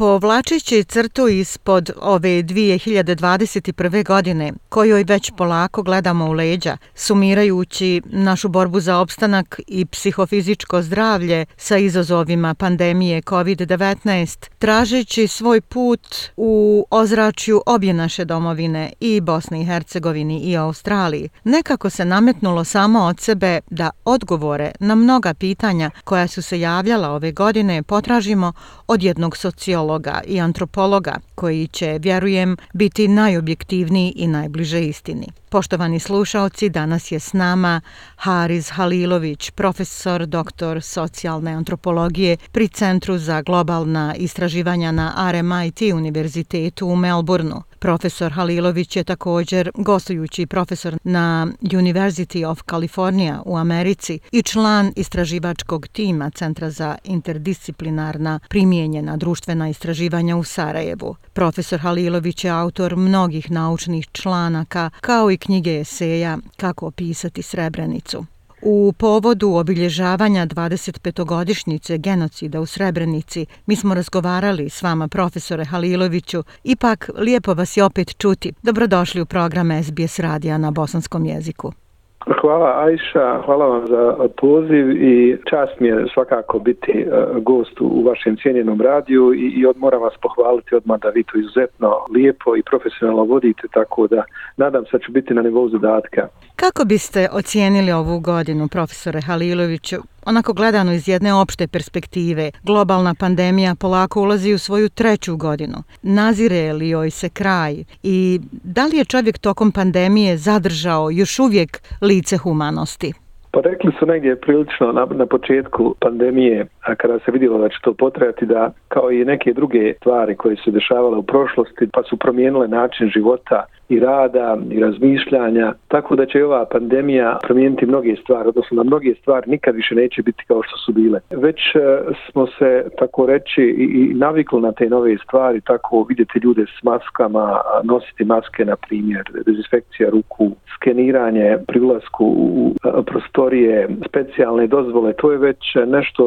Povlačići crtu ispod ove 2021. godine, kojoj već polako gledamo u leđa, sumirajući našu borbu za opstanak i psihofizičko zdravlje sa izazovima pandemije COVID-19, tražeći svoj put u ozračju obje naše domovine i Bosni i Hercegovini i Australiji, nekako se nametnulo samo od sebe da odgovore na mnoga pitanja koja su se javljala ove godine potražimo od jednog sociologa sociologa i antropologa koji će, vjerujem, biti najobjektivniji i najbliže istini. Poštovani slušalci, danas je s nama Haris Halilović, profesor doktor socijalne antropologije pri Centru za globalna istraživanja na RMIT univerzitetu u Melbourneu. Profesor Halilović je također gostujući profesor na University of California u Americi i član istraživačkog tima Centra za interdisciplinarna primijenjena društvena istraživanja u Sarajevu. Profesor Halilović je autor mnogih naučnih članaka kao i knjige eseja Kako opisati Srebrenicu. U povodu obilježavanja 25-godišnjice genocida u Srebrenici mi smo razgovarali s vama, profesore Haliloviću. Ipak, lijepo vas je opet čuti. Dobrodošli u program SBS radija na bosanskom jeziku. Hvala Ajša, hvala vam za poziv i čast mi je svakako biti e, gost u vašem cijenjenom radiju i, i od, moram vas pohvaliti odmah da vi to izuzetno lijepo i profesionalno vodite, tako da nadam se da ću biti na nivou zadatka. Kako biste ocijenili ovu godinu, profesore Haliloviću? Onako gledano iz jedne opšte perspektive, globalna pandemija polako ulazi u svoju treću godinu. Nazire li joj se kraj i da li je čovjek tokom pandemije zadržao još uvijek lice humanosti? Pa rekli su negdje prilično na, na početku pandemije, a kada se vidjelo da će to potrajati, da kao i neke druge stvari koje su dešavale u prošlosti, pa su promijenile način života i rada i razmišljanja, tako da će ova pandemija promijeniti mnoge stvari, odnosno na mnoge stvari nikad više neće biti kao što su bile. Već e, smo se, tako reći, i navikli na te nove stvari, tako vidjeti ljude s maskama, nositi maske, na primjer, dezinfekcija ruku, skeniranje pri ulasku u prostorije, specijalne dozvole, to je već nešto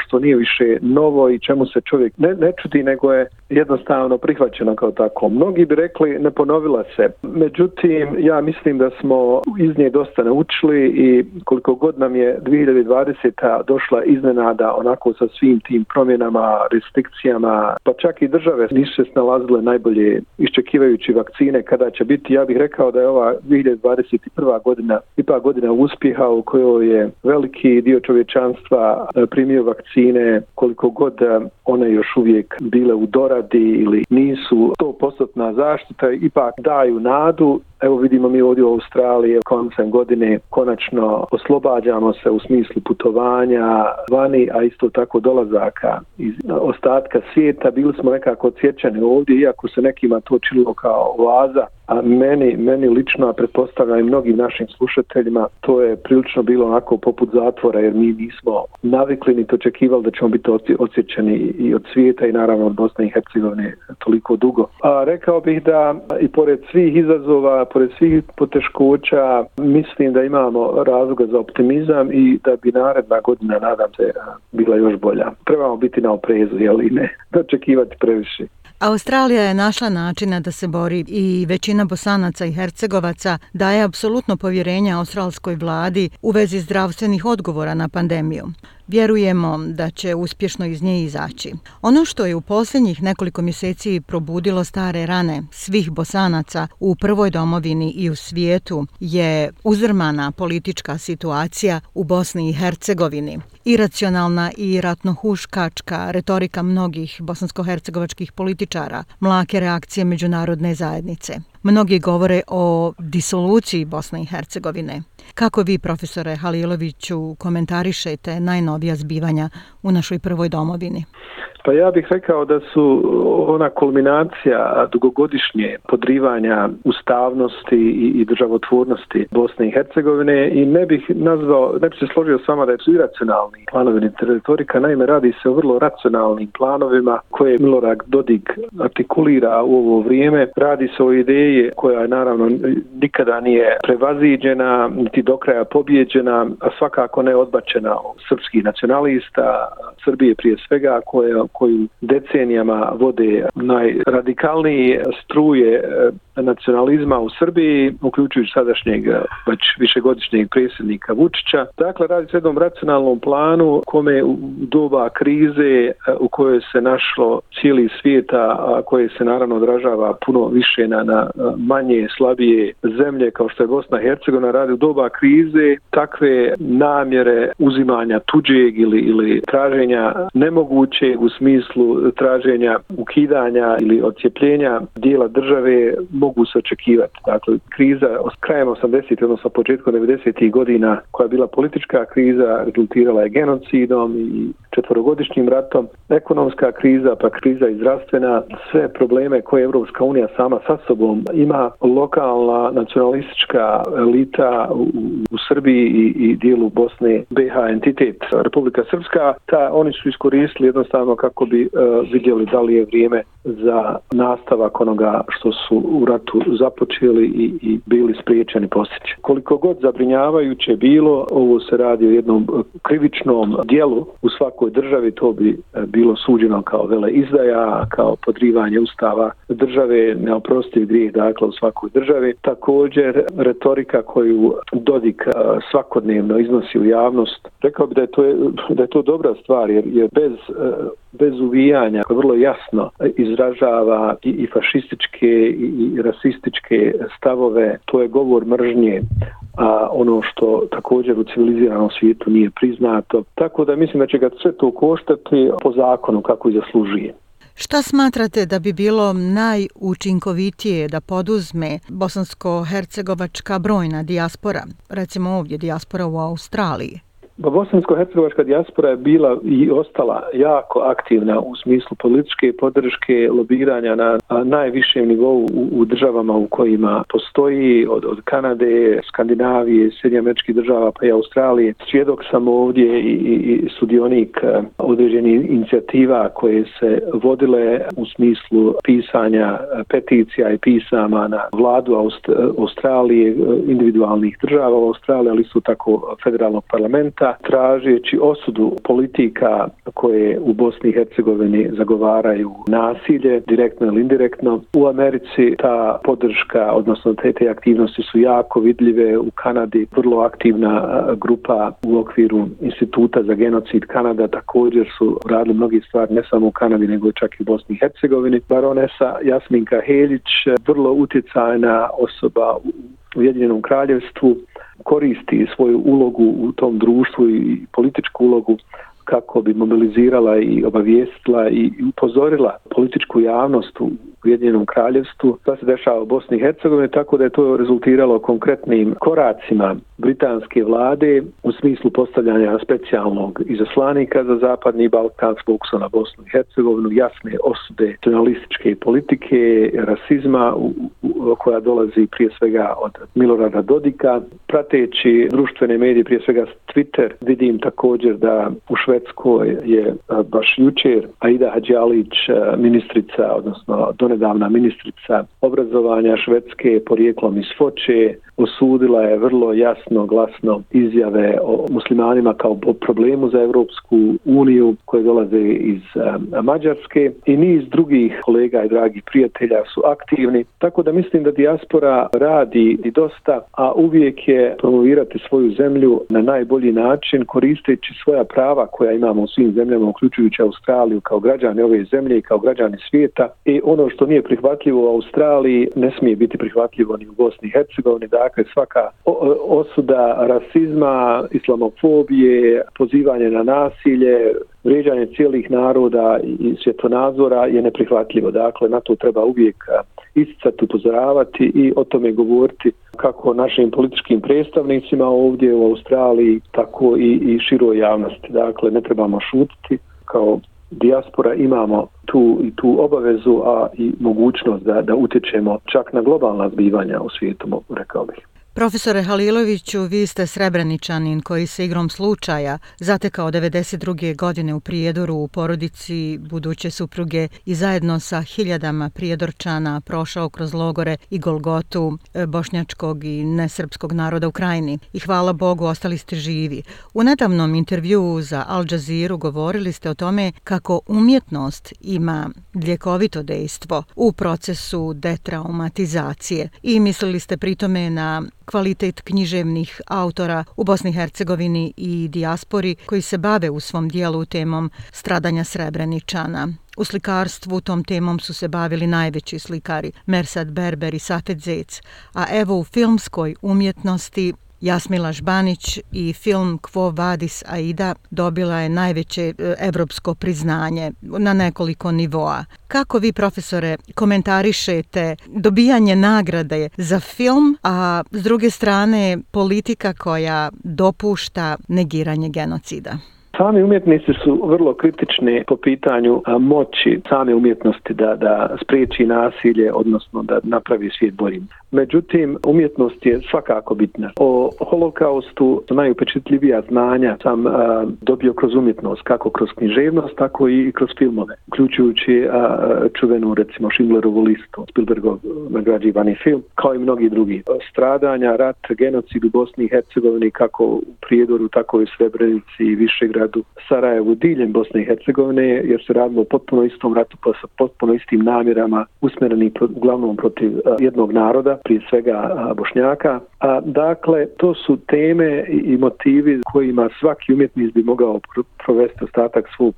što nije više novo i čemu se čovjek ne, ne čudi, nego je jednostavno prihvaćeno kao tako. Mnogi bi rekli ne ponovila se Međutim, ja mislim da smo iz nje dosta naučili i koliko god nam je 2020. došla iznenada onako sa svim tim promjenama, restrikcijama, pa čak i države nisu se snalazile najbolje iščekivajući vakcine kada će biti. Ja bih rekao da je ova 2021. godina ipak godina uspjeha u kojoj je veliki dio čovječanstva e, primio vakcine koliko god e, one još uvijek bile u doradi ili nisu 100% zaštita, ipak daju Leonardo Evo vidimo mi ovdje u Australiji koncem godine konačno oslobađamo se u smislu putovanja vani, a isto tako dolazaka iz ostatka svijeta. Bili smo nekako odsjećani ovdje, iako se nekima to činilo kao oaza, a meni, meni lično, a pretpostavljam i mnogim našim slušateljima, to je prilično bilo onako poput zatvora, jer mi nismo navikli ni očekivali da ćemo biti osjećani i od svijeta i naravno od Bosne i Hercegovine toliko dugo. A rekao bih da i pored svih izazova, pored svih poteškoća, mislim da imamo razloga za optimizam i da bi naredna godina, nadam se, bila još bolja. Trebamo biti na oprezu, jel i ne, da očekivati previše. Australija je našla načina da se bori i većina bosanaca i hercegovaca daje apsolutno povjerenje australskoj vladi u vezi zdravstvenih odgovora na pandemiju. Vjerujemo da će uspješno iz nje izaći. Ono što je u posljednjih nekoliko mjeseci probudilo stare rane svih bosanaca u prvoj domovini i u svijetu je uzrmana politička situacija u Bosni i Hercegovini. Iracionalna i ratnohuškačka retorika mnogih bosansko-hercegovačkih političara, mlake reakcije međunarodne zajednice. Mnogi govore o disoluciji Bosne i Hercegovine. Kako vi, profesore Haliloviću, komentarišete najnovija zbivanja u našoj prvoj domovini? Pa ja bih rekao da su ona kulminacija dugogodišnje podrivanja ustavnosti i, i državotvornosti Bosne i Hercegovine i ne bih nazvao, ne bih se složio s vama da su iracionalni planovi teritorika, naime radi se o vrlo racionalnim planovima koje Milorad Dodik artikulira u ovo vrijeme. Radi se o ideji koja je naravno nikada nije prevaziđena, niti do kraja pobjeđena, a svakako ne odbačena od srpskih nacionalista, Srbije prije svega, koje, koji decenijama vode najradikalniji struje e, nacionalizma u Srbiji, uključujući sadašnjeg eh, već višegodišnjeg predsjednika Vučića. Dakle, radi se jednom racionalnom planu kome u doba krize eh, u kojoj se našlo cijeli svijeta, a koje se naravno odražava puno više na, na eh, manje, slabije zemlje kao što je Bosna i Hercegovina, radi u doba krize takve namjere uzimanja tuđeg ili, ili traženja nemoguće u smislu traženja ukidanja ili odcijepljenja dijela države mogu se očekivati. Dakle, kriza od krajem 80. odnosno početkom 90. godina koja je bila politička kriza rezultirala je genocidom i četvorogodišnjim ratom, ekonomska kriza, pa kriza zdravstvena, sve probleme koje Evropska unija sama sa sobom ima, lokalna nacionalistička elita u, u Srbiji i, i dijelu Bosne, BH entitet Republika Srpska, ta, oni su iskoristili jednostavno kako bi uh, vidjeli da li je vrijeme za nastavak onoga što su uradili ratu započeli i, i bili spriječeni posjeći. Koliko god zabrinjavajuće bilo, ovo se radi o jednom e, krivičnom dijelu u svakoj državi, to bi e, bilo suđeno kao vele izdaja, kao podrivanje ustava države, neoprostiv grijeh dakle u svakoj državi. Također, retorika koju Dodik e, svakodnevno iznosi u javnost, rekao bi da je to, da je to dobra stvar, jer, jer bez bez uvijanja, vrlo jasno izražava i, i fašističke i, i rasističke stavove, to je govor mržnje, a ono što također u civiliziranom svijetu nije priznato. Tako da mislim da će ga sve to koštati po zakonu kako i zaslužuje. Šta smatrate da bi bilo najučinkovitije da poduzme bosansko-hercegovačka brojna dijaspora, recimo ovdje dijaspora u Australiji? Ba, Bosansko-Hercegovačka dijaspora je bila i ostala jako aktivna u smislu političke podrške lobiranja na najvišem nivou u, u državama u kojima postoji od, od Kanade, Skandinavije, Sjedinje američkih država pa i Australije. Svjedok sam ovdje i, i sudionik e, određenih inicijativa koje se vodile u smislu pisanja peticija i pisama na vladu Aust Australije, individualnih država u Australiji, ali su tako federalnog parlamenta svijeta tražeći osudu politika koje u Bosni i Hercegovini zagovaraju nasilje, direktno ili indirektno. U Americi ta podrška, odnosno te, te aktivnosti su jako vidljive. U Kanadi vrlo aktivna grupa u okviru Instituta za genocid Kanada također su radili mnogi stvari ne samo u Kanadi nego čak i u Bosni i Hercegovini. Baronesa Jasminka Helić, vrlo utjecajna osoba u Ujedinjenom kraljevstvu, koristi svoju ulogu u tom društvu i političku ulogu kako bi mobilizirala i obavijestila i upozorila političku javnost u Ujedinjenom kraljevstvu. To se dešava u Bosni i Hercegovini, tako da je to rezultiralo konkretnim koracima britanske vlade u smislu postavljanja specijalnog izaslanika za Zapadni Balkan s fokusom na Bosnu i Hercegovinu, jasne osude nacionalističke politike, rasizma u, u, koja dolazi prije svega od Milorada Dodika. Prateći društvene medije, prije svega Twitter, vidim također da u Švedskoj je baš jučer Aida Hadjalić, ministrica, odnosno nedavna ministrica obrazovanja Švedske porijeklom iz Foče, osudila je vrlo jasno, glasno izjave o muslimanima kao problemu za Evropsku uniju koje dolaze iz um, Mađarske i niz drugih kolega i dragih prijatelja su aktivni. Tako da mislim da dijaspora radi i dosta, a uvijek je promovirati svoju zemlju na najbolji način koristeći svoja prava koja imamo u svim zemljama, uključujući Australiju kao građani ove zemlje i kao građani svijeta. I ono što nije prihvatljivo u Australiji ne smije biti prihvatljivo ni u Bosni i Hercegovini, dakle svaka e, osuda rasizma, islamofobije, pozivanje na nasilje, vređanje cijelih naroda i svjetonazora je neprihvatljivo. Dakle, na to treba uvijek isticati, upozoravati i o tome govoriti kako našim političkim predstavnicima ovdje u Australiji, tako i, i široj javnosti. Dakle, ne trebamo šutiti kao dijaspora imamo tu i tu obavezu, a i mogućnost da, da utječemo čak na globalna zbivanja u svijetu, rekao bih. Profesore Haliloviću, vi ste srebreničanin koji se igrom slučaja zatekao 92. godine u Prijedoru u porodici buduće supruge i zajedno sa hiljadama Prijedorčana prošao kroz logore i Golgotu e, bošnjačkog i nesrpskog naroda u krajini. I hvala Bogu, ostali ste živi. U nedavnom intervju za Al Jazeera govorili ste o tome kako umjetnost ima ljekovito dejstvo u procesu detraumatizacije i mislili ste pritome na kvalitet književnih autora u Bosni i Hercegovini i dijaspori koji se bave u svom dijelu temom stradanja Srebreničana. U slikarstvu tom temom su se bavili najveći slikari Mersad Berber i Safet Zec, a evo u filmskoj umjetnosti Jasmila Žbanić i film Quo Vadis Aida dobila je najveće e, evropsko priznanje na nekoliko nivoa. Kako vi, profesore, komentarišete dobijanje nagrade za film, a s druge strane politika koja dopušta negiranje genocida? Sami umjetnici su vrlo kritični po pitanju moći same umjetnosti da, da spriječi nasilje, odnosno da napravi svijet boljim. Međutim, umjetnost je svakako bitna. O holokaustu najupečetljivija znanja sam a, dobio kroz umjetnost, kako kroz književnost, tako i kroz filmove, uključujući a, čuvenu, recimo, Schindlerovu listu, Spielbergov nagrađivani film, kao i mnogi drugi. Stradanja, rat, genocid u Bosni i Hercegovini, kako u Prijedoru, tako i u Srebrenici i Višegradu, Sarajevu, diljem Bosne i Hercegovine, jer se radilo potpuno istom ratu, pa sa potpuno istim namjerama, usmjereni uglavnom protiv jednog naroda, prije svega bošnjaka. A, dakle, to su teme i motivi kojima svaki umjetnik bi mogao provesti ostatak svog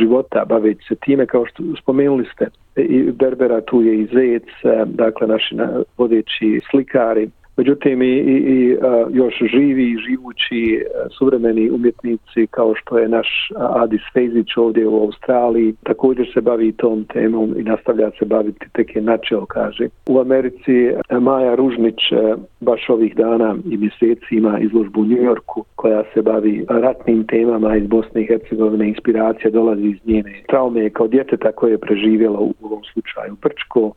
života baveći se time, kao što spomenuli ste i Berbera, tu je i Zec, dakle naši vodeći slikari, Međutim, i, i, i još živi i živući e, suvremeni umjetnici kao što je naš Adis Fejzić ovdje u Australiji, također se bavi tom temom i nastavlja se baviti, tek je načeo, kaže. U Americi e, Maja Ružnić e, baš ovih dana i mjeseci ima izložbu u Njujorku koja se bavi ratnim temama iz Bosne i Hercegovine. Inspiracija dolazi iz njene traume kao djeteta koje je preživjela u ovom slučaju Prčko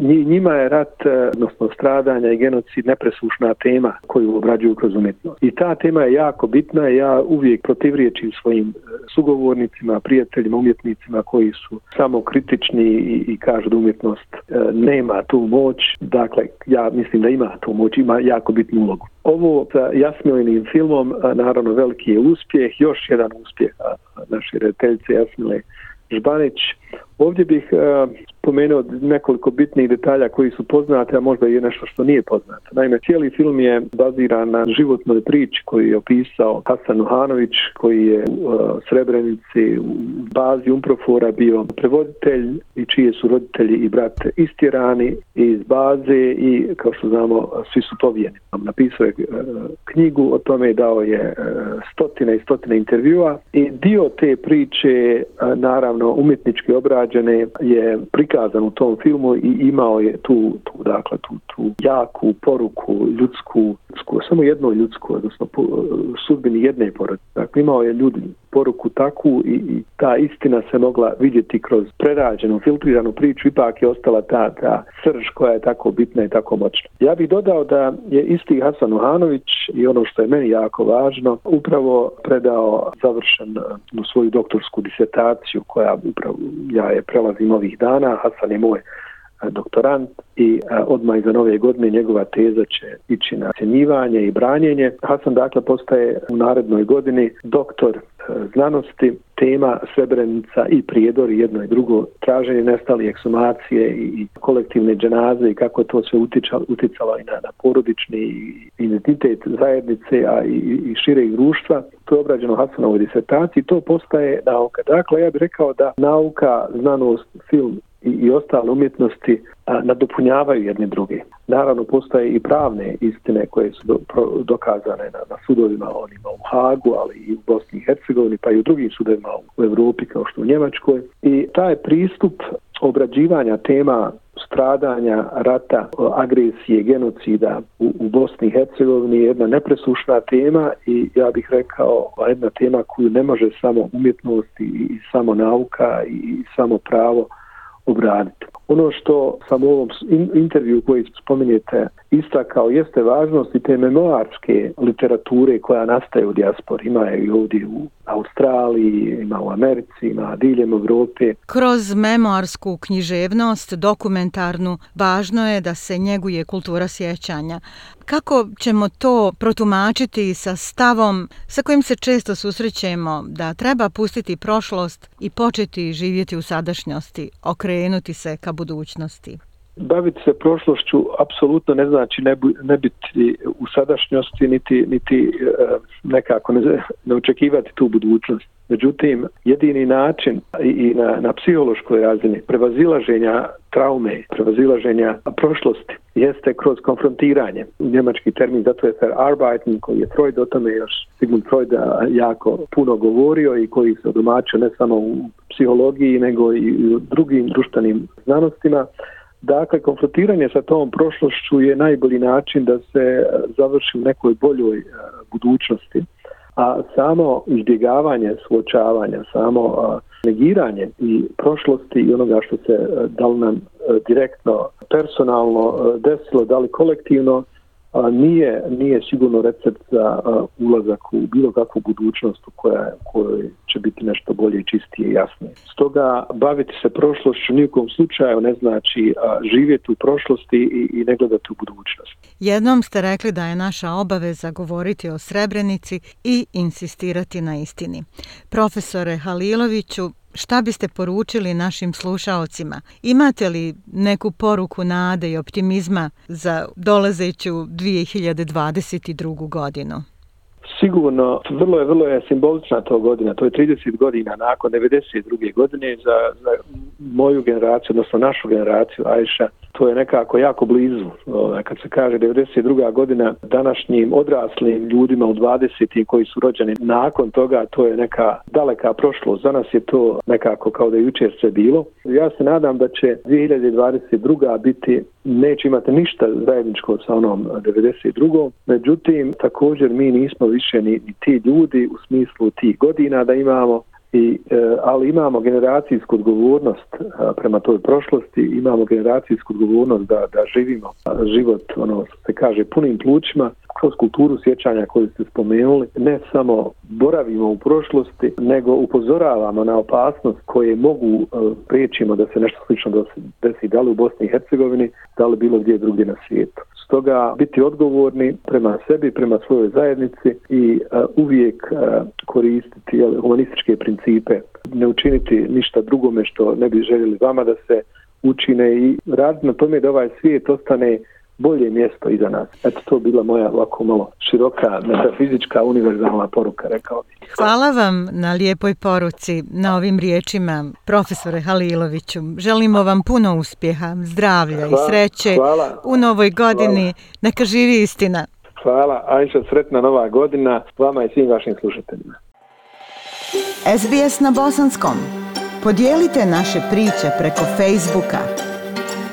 njima je rat, eh, odnosno stradanja i genocid nepresušna tema koju obrađuju kroz umjetnost. I ta tema je jako bitna i ja uvijek protivriječim svojim eh, sugovornicima, prijateljima, umjetnicima koji su samo kritični i, i kažu da umjetnost e, nema tu moć. Dakle, ja mislim da ima tu moć, ima jako bitnu ulogu. Ovo sa Jasmilinim filmom, naravno veliki je uspjeh, još jedan uspjeh naše rediteljice Jasmile Žbanić. Ovdje bih uh, spomenuo nekoliko bitnih detalja koji su poznate, a možda i nešto što nije poznato. Naime, cijeli film je baziran na životnoj priči koju je opisao Hasan Uhanović, koji je u uh, Srebrenici u bazi Umprofora bio prevoditelj i čije su roditelji i brat istjerani iz baze i, kao što znamo, svi su povijeni. Napisao je uh, knjigu, o tome dao je stotine i stotine intervjua i dio te priče, naravno, umjetnički građane je prikazano prikazan u tom filmu i imao je tu, tu dakle, tu, tu jaku poruku ljudsku, ljudsku samo jednu ljudsku, odnosno sudbini jedne porodice. Dakle, imao je ljudi poruku takvu i, i ta istina se mogla vidjeti kroz prerađenu, filtriranu priču, ipak je ostala ta, ta srž koja je tako bitna i tako moćna. Ja bih dodao da je isti Hasan Uhanović i ono što je meni jako važno, upravo predao završen u svoju doktorsku disertaciju koja upravo ja je prelazim ovih dana, Hasan je moj doktorant i odmah iza nove godine njegova teza će ići na ocjenjivanje i branjenje. Hasan dakle postaje u narednoj godini doktor znanosti, tema Srebrenica i prijedor jedno i drugo traženje nestali eksumacije i kolektivne dženaze i kako to sve uticalo, uticalo i na, na porodični identitet zajednice, a i, i šire društva. To je obrađeno Hasanovoj disertaciji. To postaje nauka. Dakle, ja bih rekao da nauka, znanost, film i, i ostale umjetnosti a, nadopunjavaju jedne druge. Naravno, postoje i pravne istine koje su do, pro, dokazane na, na sudovima onima u Hagu, ali i u Bosni i Hercegovini, pa i u drugim sudovima u Evropi kao što u Njemačkoj. I taj pristup obrađivanja tema stradanja, rata, agresije, genocida u, u Bosni i Hercegovini je jedna nepresušna tema i ja bih rekao jedna tema koju ne može samo umjetnost i samo nauka i samo pravo obraditi. Ono što sam u ovom intervju koji spominjete istakao jeste važnost i te memoarske literature koja nastaje u dijaspori. Ima je i ovdje u Australiji, ima u Americi, ima diljem Evrope. Kroz memoarsku književnost, dokumentarnu, važno je da se njeguje kultura sjećanja. Kako ćemo to protumačiti sa stavom sa kojim se često susrećemo da treba pustiti prošlost i početi živjeti u sadašnjosti, okrenuti se ka budućnosti? Baviti se prošlošću apsolutno ne znači ne, ne biti u sadašnjosti niti, niti eh, nekako ne, ne očekivati tu budućnost. Međutim, jedini način i, i na, na psihološkoj razini prevazilaženja traume, prevazilaženja prošlosti jeste kroz konfrontiranje. Njemački termin zato je Verarbeiten koji je Freud o tome još Sigmund Freud jako puno govorio i koji se odomačio ne samo u psihologiji nego i u drugim društvenim znanostima. Dakle, konfrontiranje sa tom prošlošću je najbolji način da se e, završi u nekoj boljoj e, budućnosti. A samo izbjegavanje suočavanja, samo e, negiranje i prošlosti i onoga što se da li nam direktno personalno desilo, da li kolektivno, a, nije, nije sigurno recept za a, ulazak u bilo kakvu budućnost u koja, kojoj će biti nešto bolje, čistije i jasnije. Stoga baviti se prošlošću nijekom slučaju ne znači a, živjeti u prošlosti i, i ne gledati u budućnost. Jednom ste rekli da je naša obaveza govoriti o Srebrenici i insistirati na istini. Profesore Haliloviću, šta biste poručili našim slušaocima? Imate li neku poruku nade i optimizma za dolazeću 2022. godinu? Sigurno, vrlo je, vrlo je simbolična to godina, to je 30 godina nakon 92. godine za, za moju generaciju, odnosno našu generaciju, Ajša, to je nekako jako blizu. Ovaj, kad se kaže 92. godina današnjim odraslim ljudima u 20. koji su rođeni nakon toga, to je neka daleka prošlost. Za nas je to nekako kao da je jučer sve bilo. Ja se nadam da će 2022. biti neće imati ništa zajedničko sa onom 92. Međutim, također mi nismo više ni, ni ti ljudi u smislu tih godina da imamo I, e, ali imamo generacijsku odgovornost e, prema toj prošlosti, imamo generacijsku odgovornost da, da živimo život, ono se kaže, punim plućima, kroz kulturu sjećanja koju ste spomenuli, ne samo boravimo u prošlosti, nego upozoravamo na opasnost koje mogu e, priječimo da se nešto slično desi da li u Bosni i Hercegovini, da li bilo gdje drugdje na svijetu. Stoga biti odgovorni prema sebi, prema svojoj zajednici i uh, uvijek uh, koristiti jel, humanističke principe, ne učiniti ništa drugome što ne bi željeli vama da se učine i raditi na tome da ovaj svijet ostane bolje mjesto iza nas. Eto, to bila moja ovako malo široka metafizička univerzalna poruka, rekao bih. Hvala vam na lijepoj poruci, na ovim riječima, profesore Haliloviću. Želimo vam puno uspjeha, zdravlja hvala, i sreće hvala, u novoj godini. Hvala. Neka živi istina. Hvala, Ajša, sretna nova godina vama i svim vašim slušateljima. SBS na Bosanskom. Podijelite naše priče preko Facebooka.